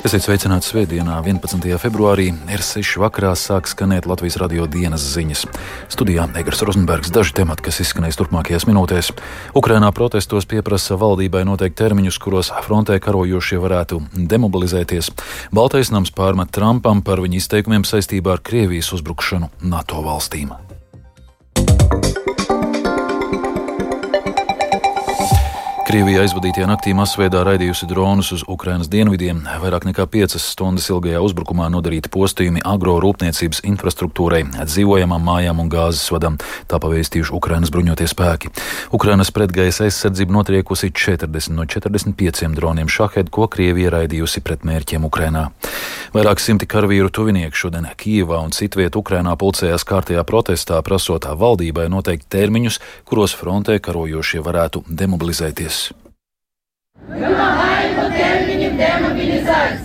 Esiet sveicināti Svētdienā, 11. februārī, R6 vakarā sāk skanēt Latvijas radio dienas ziņas. Studijā Egars Rozenbergs daži temati, kas izskanēs turpmākajās minūtēs. Ukrainā protestos pieprasa valdībai noteikt termiņus, kuros frontē karojošie varētu demobilizēties. Baltais nams pārmet Trumpam par viņa izteikumiem saistībā ar Krievijas uzbrukšanu NATO valstīm. Krievija aizvadītajā naktī masveidā raidījusi dronus uz Ukrainas dienvidiem. Vairāk nekā 5 stundas ilgajā uzbrukumā nodarīti postījumi agrorūpniecības infrastruktūrai, dzīvojamām mājām un gāzes vadam. Tā pavēstījuši Ukrainas bruņotie spēki. Ukrainas pretgaisa aizsardzība notriekusi 40 no 45 droniem šahed, ko Krievija raidījusi pret mērķiem Ukrainā. Vairāk simti karavīru tuvinieku šodien Kīvā un citviet Ukrainā pulcējās kārtajā protestā, prasot valdībai noteikt termiņus, kuros frontē karojošie varētu demobilizēties.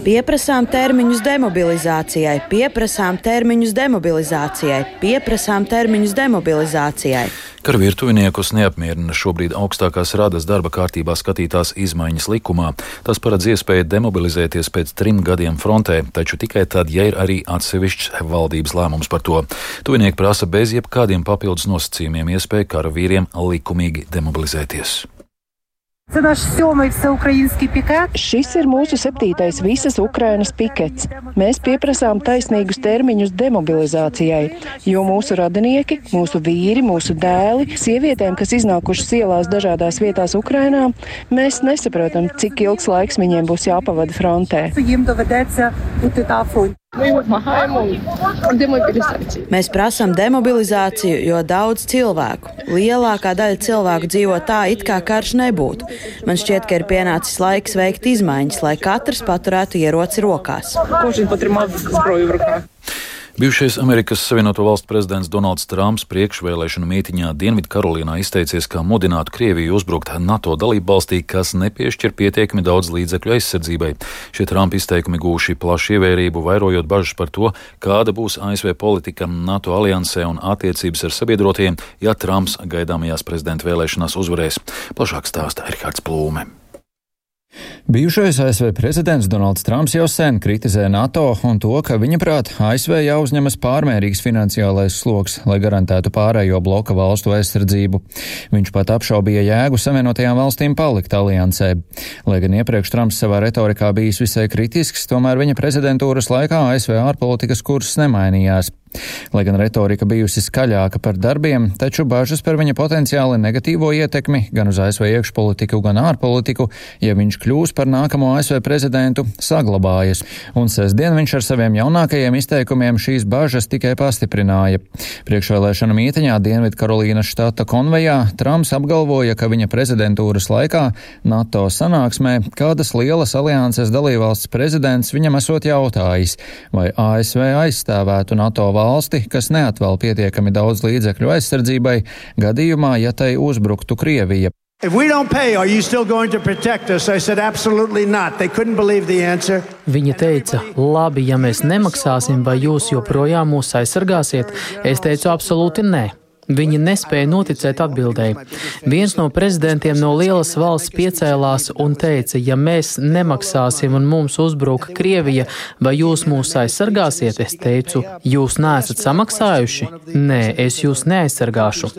Pieprasām termiņus demobilizācijai, pieprasām termiņus demobilizācijai, pieprasām termiņus demobilizācijai. Karavīru tuviniekus neapmierina šobrīd augstākās radas darba kārtībā skatītās izmaiņas likumā. Tas paredz iespēju demobilizēties pēc trim gadiem frontē, taču tikai tad, ja ir arī atsevišķs valdības lēmums par to. Tuvinieki prasa bez jebkādiem papildus nosacījumiem iespēju karavīriem likumīgi demobilizēties. Це наш сьомий всеукраїнський пікет. Šis ir mūsu septītais visas Ukrainas pikets. Mēs pieprasām taisnīgus termiņus demobilizācijai, jo mūsu radinieki, mūsu vīri, mūsu dēli, sievietēm, kas iznākušas ielās dažādās vietās Ukrainā, mēs nesaprotam, cik ilgs laiks viņiem būs jāpavada frontē. Mēs prasām demobilizāciju, jo daudz cilvēku, lielākā daļa cilvēku dzīvo tā, it kā karš nebūtu. Man šķiet, ka ir pienācis laiks veikt izmaiņas, lai katrs paturētu ieroci rokās. Bijušais Amerikas Savienoto Valstu prezidents Donalds Trumps priekšvēlēšanu mītiņā Dienvidkarolīnā izteicies, ka mudinātu Krieviju uzbrukt NATO dalību valstī, kas nepiešķir pietiekami daudz līdzekļu aizsardzībai. Šie Trumpa izteikumi gūši plašu ievērību, vairojot bažas par to, kāda būs ASV politika NATO aliansē un attiecības ar sabiedrotiem, ja Trumps gaidāmajās prezidenta vēlēšanās uzvarēs. Plašāk stāsta Erhards Plūme. Bijušais ASV prezidents Donalds Trumps jau sen kritizē NATO un to, ka viņa prāt ASV jāuzņemas pārmērīgs finansiālais sloks, lai garantētu pārējo bloka valstu aizsardzību. Viņš pat apšaubīja jēgu Savienotajām valstīm palikt aliansē. Lai gan iepriekš Trumps savā retorikā bijis visai kritisks, tomēr viņa prezidentūras laikā ASV ārpolitikas kurs nemainījās. Lai gan retorika bijusi skaļāka par darbiem, taču bažas par viņa potenciāli negatīvo ietekmi gan uz ASV iekšpolitiku, gan ārpolitiku, ja viņš kļūs par nākamo ASV prezidentu, saglabājas. Un sestdien viņš ar saviem jaunākajiem izteikumiem šīs bažas tikai pastiprināja. Priekšvēlēšana mītiņā Dienvidkarolīnas štata konvejā Trumps apgalvoja, ka viņa prezidentūras laikā NATO sanāksmē kādas lielas alianses dalībvalsts prezidents viņam esot jautājis, vai ASV aizstāvētu NATO valsts valsti, kas neatvēl pietiekami daudz līdzekļu aizsardzībai, gadījumā, ja tai uzbruktu Krievija. If we don't pay, are you still going to protect us? I said, absolutely not. They couldn't believe the answer. Viņa teica, labi, ja mēs nemaksāsim, vai jūs joprojām mūs aizsargāsiet? Es teicu, absolūti nē. Viņi nespēja noticēt atbildēji. Viens no prezidentiem no lielas valsts piecēlās un teica, ja mēs nemaksāsim un mums uzbruka Krievija, vai jūs mūs aizsargāsiet? Es teicu, jūs neesat samaksājuši? Nē, es jūs neaizsargāšu.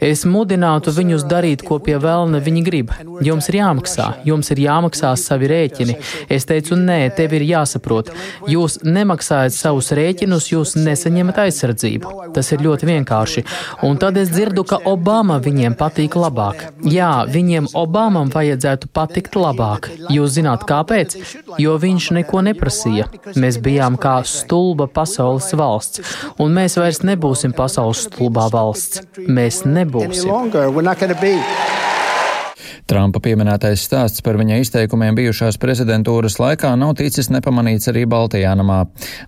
Es mudinātu viņus darīt, ko pie vēlna viņi grib. Jums ir jāmaksā, jums ir jāmaksā savi rēķini. Es teicu, nē, tev ir jāsaprot. Jūs nemaksājat savus rēķinus, jūs nesaņemat aizsardzību. Tas ir ļoti vienkārši. Un tad es dzirdu, ka Obama viņiem patīk labāk. Jā, viņiem Obamam vajadzētu patikt labāk. Jūs zināt, kāpēc? Jo viņš neko neprasīja. Mēs bijām kā stulba pasaules valsts, un mēs vairs nebūsim pasaules stulbā valsts. Mēs nebūsim. Trumpa pieminētais stāsts par viņa izteikumiem bijušās prezidentūras laikā nav ticis nepamanīts arī Baltijā namā.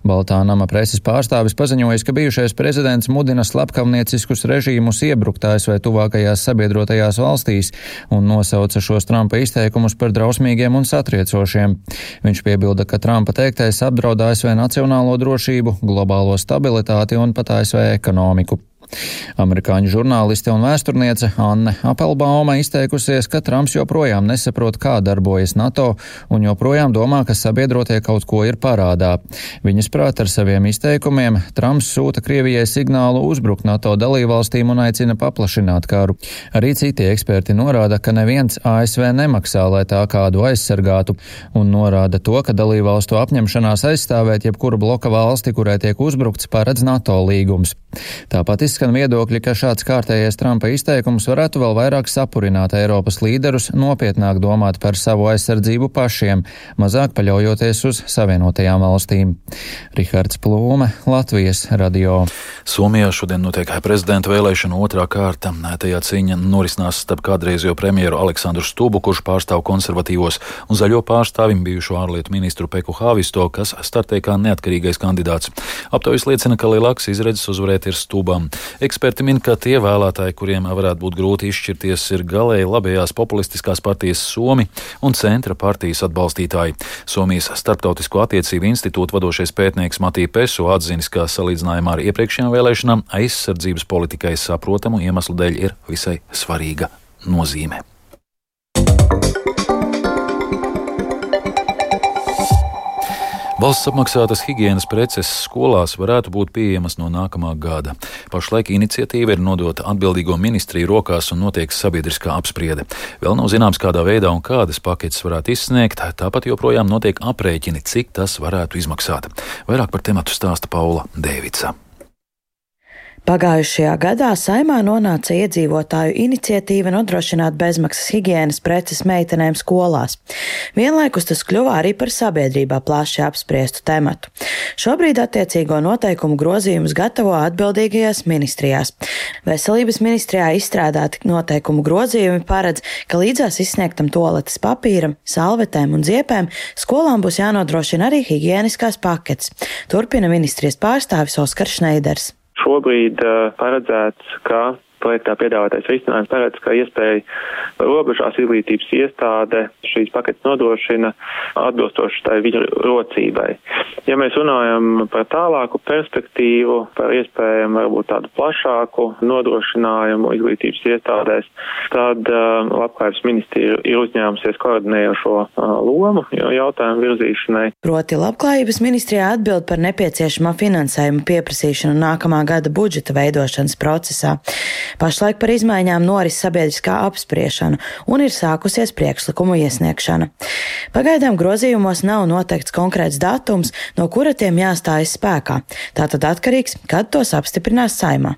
Baltā nama preses pārstāvis paziņojis, ka bijušais prezidents mudina slepkavnieciskus režīmus iebrukt ASV tuvākajās sabiedrotajās valstīs un nosauca šos Trumpa izteikumus par drausmīgiem un satriecošiem. Viņš piebilda, ka Trumpa teiktais apdraud ASV nacionālo drošību, globālo stabilitāti un pat ASV ekonomiku. Amerikāņu žurnāliste un vēsturniece Anne Apelbauma izteikusies, ka Trumps joprojām nesaprot, kā darbojas NATO un joprojām domā, ka sabiedrotie kaut ko ir parādā. Viņas prāt ar saviem izteikumiem Trumps sūta Krievijai signālu uzbrukt NATO dalībvalstīm un aicina paplašināt karu. Arī citi eksperti norāda, ka neviens ASV nemaksā, lai tā kādu aizsargātu, un norāda to, ka dalībvalstu apņemšanās aizstāvēt jebkuru bloka valsti, kurai tiek uzbrukts, paredz NATO līgums. Tāpat izskan viedokļi, ka šāds kārtējais Trumpa izteikums varētu vēl vairāk sapurināt Eiropas līderus nopietnāk domāt par savu aizsardzību pašiem, mazāk paļaujoties uz Savienotajām valstīm. Rihards Plūme, Latvijas radio. Somijā šodien notiek prezidenta vēlēšana otrā kārta. Tajā cīņa norisinās starp kādreizējo premjeru Aleksandru Stubu, kurš pārstāv konservatīvos, un zaļo pārstāvim bijušo ārlietu ministru Peku Hāvisto, kas startē kā neatkarīgais kandidāts. Aptaujas liecina, ka lielāks izredzes uzvarēt ir Stubam. Eksperti min, ka tie vēlētāji, kuriem varētu būt grūti izšķirties, ir galēji labējās populistiskās partijas Somi un centra partijas atbalstītāji. Somijas starptautisko attiecību institūta vadošais pētnieks Matī Pesu atzinis, ka salīdzinājumā ar iepriekšējām vēlēšanām aizsardzības politikai saprotamu iemeslu dēļ ir visai svarīga nozīme. Valsts apmaksātas higiēnas preces skolās varētu būt pieejamas no nākamā gada. Pašlaik iniciatīva ir nodota atbildīgo ministriju rokās un notiek sabiedriskā apspriede. Vēl nav zināms, kādā veidā un kādas paketes varētu izsniegt, tāpat joprojām notiek aprēķini, cik tas varētu izmaksāt. Vairāk par tematu stāsta Paula Dēvica. Pagājušajā gadā saimā nonāca iedzīvotāju iniciatīva nodrošināt bezmaksas higiēnas preces meitenēm skolās. Vienlaikus tas kļuva arī par sabiedrībā plaši apspriestu tematu. Šobrīd attiecīgo noteikumu grozījumus gatavo atbildīgajās ministrijās. Veselības ministrijā izstrādāti noteikumu grozījumi paredz, ka līdzās izsniegtam toaletes papīram, salvetēm un ziepēm skolām būs jānodrošina arī higiēniskās paketes. Turpina ministrijas pārstāvis Oskars Šneiders. Šobrīd uh, paredzēts, ka projektā piedāvātais risinājums paredz, ka iespēja robežās izglītības iestāde šīs paketes nodošana atbilstoši tai viņa rocībai. Ja mēs runājam par tālāku perspektīvu, par iespējamu varbūt tādu plašāku nodrošinājumu izglītības iestādēs, tad uh, labklājības ministrija ir uzņēmusies koordinējošo uh, lomu jautājumu virzīšanai. Proti labklājības ministrijā atbild par nepieciešamā finansējuma pieprasīšanu nākamā gada budžeta veidošanas procesā. Pašlaik par izmaiņām noris sabiedriskā apspriešana un ir sākusies priekšlikumu iesniegšana. Pagaidām grozījumos nav noteikts konkrēts datums, no kura tiem jāstājas spēkā. Tātad atkarīgs, kad tos apstiprinās saimā.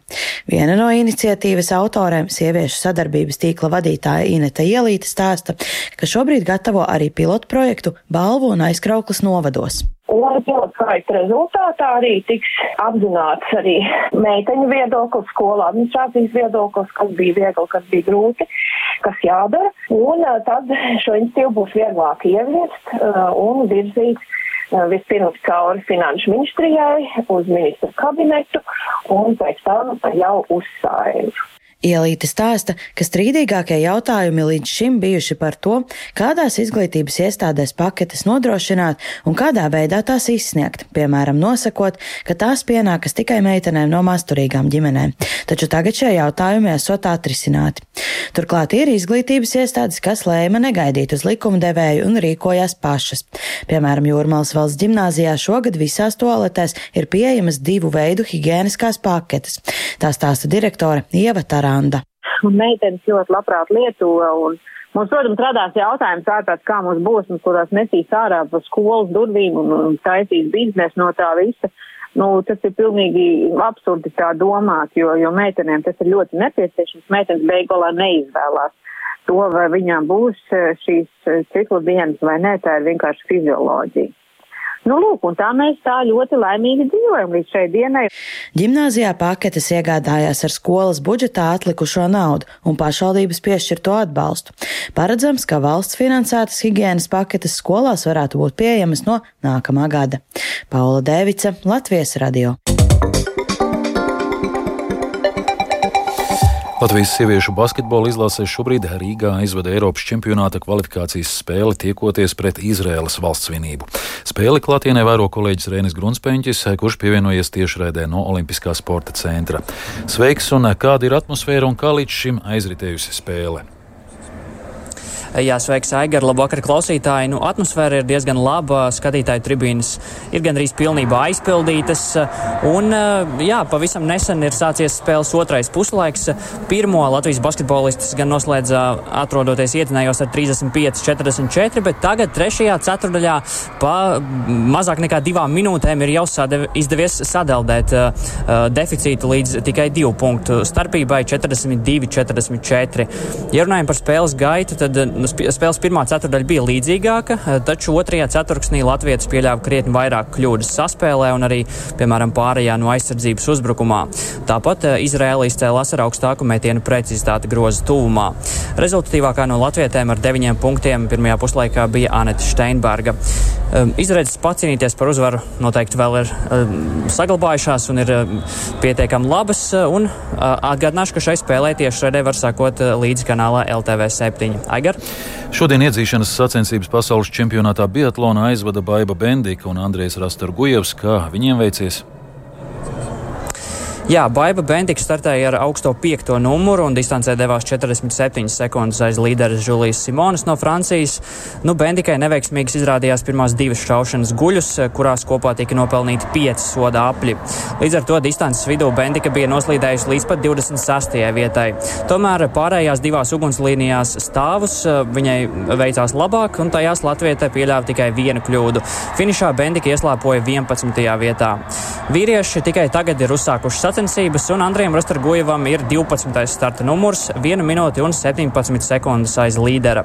Viena no iniciatīvas autoriem, sieviešu sadarbības tīkla vadītāja Ineta Ielīte stāsta, ka šobrīd gatavo arī pilotu projektu balvu un aizkrauklas novados. Un pilotprojekta rezultātā arī tiks apzināts arī meiteņu viedoklis, skolu administrācijas viedoklis, kas bija viegli, kas bija grūti, kas jādara. Un tad šo institīvu būs vieglāk ieviest un virzīt vispirms cauri finanšu ministrijai uz ministru kabinetu un pēc tam jau uz saimu. Ielīte stāsta, ka strīdīgākie jautājumi līdz šim bijuši par to, kādās izglītības iestādēs paketes nodrošināt un kādā veidā tās izsniegt, piemēram, nosakot, ka tās pienākas tikai meitenēm no masturīgām ģimenēm. Taču tagad šie jautājumi esot atrisināti. Turklāt ir izglītības iestādes, kas lēma negaidīt uz likumdevēju un rīkojās pašas. Piemēram, Jūrmālas valsts ģimnāzijā šogad visās toaletēs ir pieejamas divu veidu higiēniskās paketes. Tā stāsta direktore Ieva Tarā. Miranda. Un meitenes ļoti labprāt lieto. Un... Mums, protams, radās jautājums ārprāt, kā mums būs, un kurās nesīs ārā pa skolas durvīm un, un taisīs biznesu no tā visa. Nu, tas ir pilnīgi absurdi tā domāt, jo, jo meitenēm tas ir ļoti nepieciešams. Meitenes beigolā neizvēlās to, vai viņām būs eh, šīs eh, ciklu dienas vai nē, tā ir vienkārši fizioloģija. Nu, lūk, un tā mēs tā ļoti laimīgi dzīvojam līdz šai dienai. Gimnāzijā paketes iegādājās ar skolas budžetā atlikušo naudu un pašvaldības piešķirto atbalstu. Paredzams, ka valsts finansētas higienas paketes skolās varētu būt pieejamas no nākamā gada. Paula Dēvica, Latvijas radio. Latvijas sieviešu basketbola izlasē šobrīd Rīgā aizvada Eiropas čempionāta kvalifikācijas spēli tiekoties pret Izraēlas valsts vienību. Spēli klātienē vēro kolēģis Rēnis Grunspēņķis, kurš pievienojies tiešraidē no Olimpiskā sporta centra. Sveiks un kāda ir atmosfēra un kā līdz šim aizritējusi spēle? Jā, sveiks, Aigar, labvakar, klausītāji. Nu, atmosfēra ir diezgan laba, skatītāju tribīnes ir gandrīz pilnībā aizpildītas. Un, jā, pavisam nesen ir sācies spēles otrais puslaiks. Pirmo Latvijas basketbolistis gan noslēdza atrodoties iedzinējos ar 35-44, bet tagad trešajā ceturdaļā pa mazāk nekā divām minūtēm ir jau sadev, izdevies sadeldēt uh, deficītu līdz tikai divu punktu starpībai 42-44. Ja runājam par spēles gaitu, tad spēles pirmā ceturdaļa bija līdzīgāka, eh, taču otrajā ceturksnī Latvijas pieļāva krietni vairāk kļūdas saspēlē un arī, piemēram, pārējā no aizsardzības uzbrukumā. Tāpat eh, Izraēla izcēlās ar augstāku metienu precizitāti groza tuvumā. Rezultatīvākā no latvietēm ar deviņiem punktiem pirmajā puslaikā bija Anete Steinberga. Ehm, izredzes pacīnīties par uzvaru noteikti vēl ir ehm, saglabājušās un ir ehm, pietiekami labas. Un atgādināšu, ka šai spēlē tieši raidē var sakot līdzi kanālā LTV 7. Aigar? Šodien iedzīšanas sacensības pasaules čempionātā Biatlona aizvada Baiva Bendika un Andrejs Rastorgujevs. Kā viņiem veicies? Jā, Baiba Bentika startēja ar augsto piekto numuru un distancē devās 47 sekundes aiz līderes Žulijas Simonas no Francijas. Nu, Bendikai neveiksmīgas izrādījās pirmās divas šaušanas guļus, kurās kopā tika nopelnīti pieci soda apļi. Līdz ar to distances vidū Bendika bija noslīdējusi līdz pat 26. vietai. Tomēr pārējās divās ugunslīnijās stāvus eh, viņai veicās labāk, un tajās Latvijai pieļāva tikai vienu kļūdu. Finišā Bendika ieslēpoja 11. vietā. Vīrieši tikai tagad ir uzsākuši sacensības sacensības, un Andrijam Rastargojevam ir 12. starta numurs, 1 minūte un 17 sekundes aiz līdera.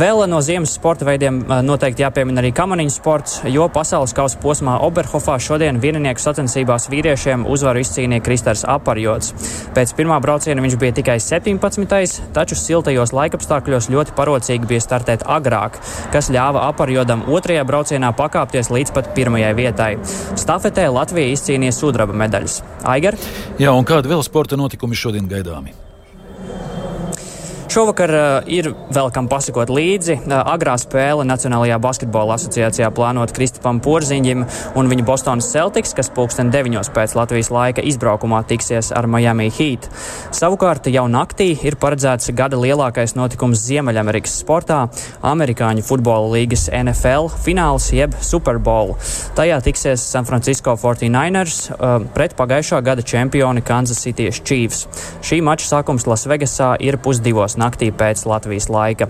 Vēl no ziemas sporta veidiem noteikti jāpiemina arī kamaniņu sports, jo pasaules kausa posmā Oberhofā šodien vieninieku sacensībās vīriešiem uzvaru izcīnīja Kristers Aparjots. Pēc pirmā brauciena viņš bija tikai 17. taču siltajos laikapstākļos ļoti parocīgi bija startēt agrāk, kas ļāva Aparjodam otrajā braucienā pakāpties līdz pat pirmajai vietai. Stafetē Latvija izcīnīja sudraba medaļas. Aigar? Jā, un kādi vēl sporta notikumi šodien gaidāmi? Šovakar uh, ir vēl kam pasakot līdzi. Uh, agrā spēle Nacionālajā basketbola asociācijā plānot Kristupam Porziņģim un viņa Bostonas Celtics, kas pulksten 9 pēc Latvijas laika izbraukumā tiksies ar Miami Heat. Savukārt jau naktī ir paredzēts gada lielākais notikums Ziemeļamerikas sportā - Amerikāņu futbola līgas NFL fināls jeb Super Bowl. Tajā tiksies San Francisco 49ers uh, pret pagājušā gada čempioni Kansas City Chiefs. Šī mača sākums Lasvegasā ir pusdivos naktī pēc Latvijas laika.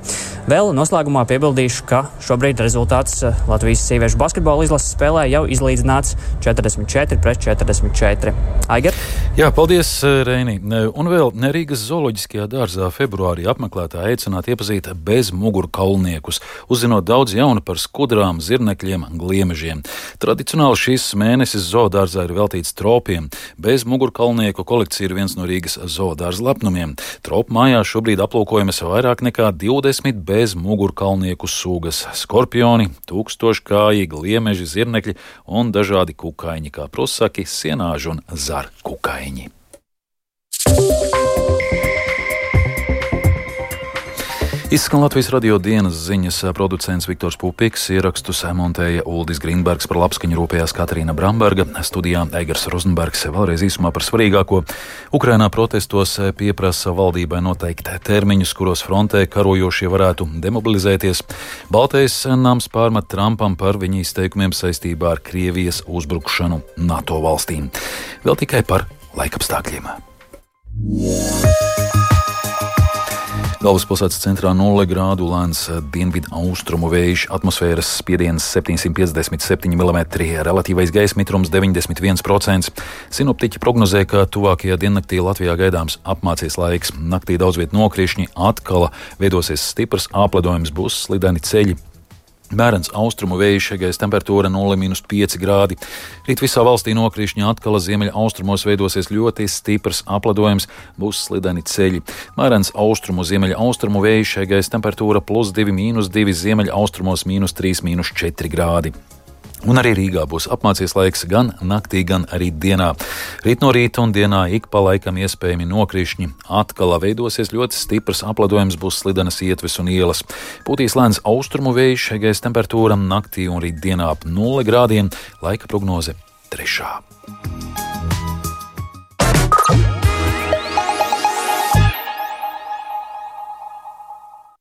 Vēl noslēgumā piebildīšu, ka šobrīd rezultāts eh, Latvijas sieviešu basketbola izlases spēlē jau izlīdzināts 44 pret 44. Aigar? Jā, paldies, eh, Reini. Un vēl Rīgas zooloģiskajā dārzā februārī apmeklētāji aicināti iepazīt bez mugurkaulniekus, uzzinot daudz jaunu par skudrām, zirnekļiem, gliemežiem. Tradicionāli šīs mēnesis zoodārzā ir veltīts tropiem. Bez mugurkaulnieku kolekcija ir viens no Rīgas zoodārza lepnumiem. Tropu mājās šobrīd aplūko aplūkojamas vairāk nekā 20 bez mugurkaulnieku sugas - skorpioni, tūkstoškājīgi, liemeži, zirnekļi un dažādi kukaiņi, kā prusaki, sienāži un zarkukaiņi. Izskan Latvijas radio dienas ziņas producents Viktors Pupiks, ierakstus montēja Uldis Grīnbergs, par labskaņu rūpējās Katrīna Bramberga, studijā Eigars Rozenbergs. Vēlreiz īsumā par svarīgāko. Ukrainā protestos pieprasa valdībai noteikt termiņus, kuros frontē karojošie varētu demobilizēties. Baltais nams pārmet Trumpam par viņa izteikumiem saistībā ar Krievijas uzbrukšanu NATO valstīm. Vēl tikai par laikapstākļiem. Yeah. Galvaspilsētas centrā 0 grādu lēns dienvidu austrumu vējš, atmosfēras spiediens 757 mm, relatīvais gaisa mitrums 91%. Sinoptiķi prognozē, ka tuvākajā diennaktī Latvijā gaidāms apmācies laiks. Naktī daudz vietā nokrišņi, atkal veidosies stiprs āpledojums, būs slideni ceļi, Bērns austrumu vējš, gaisa temperatūra 0,5 grādi. Rīt visā valstī nokrišņi atkal ziemeļa austrumos veidosies ļoti stiprs apledojums, būs slideni ceļi. Bērns austrumu ziemeļa austrumu vējš, gaisa temperatūra plus 2,2, ziemeļa austrumos - 3,4 grādi. Un arī Rīgā būs apmācies laiks gan naktī, gan arī dienā. Rīt no rīta un dienā ik pa laikam iespējami nokrišņi. Atkal veidosies ļoti stiprs apledojums, būs slidenas ietves un ielas. Pūtīs lēns austrumu vējš, gaisa temperatūra naktī un rīt dienā ap 0 grādiem, laika prognoze trešā.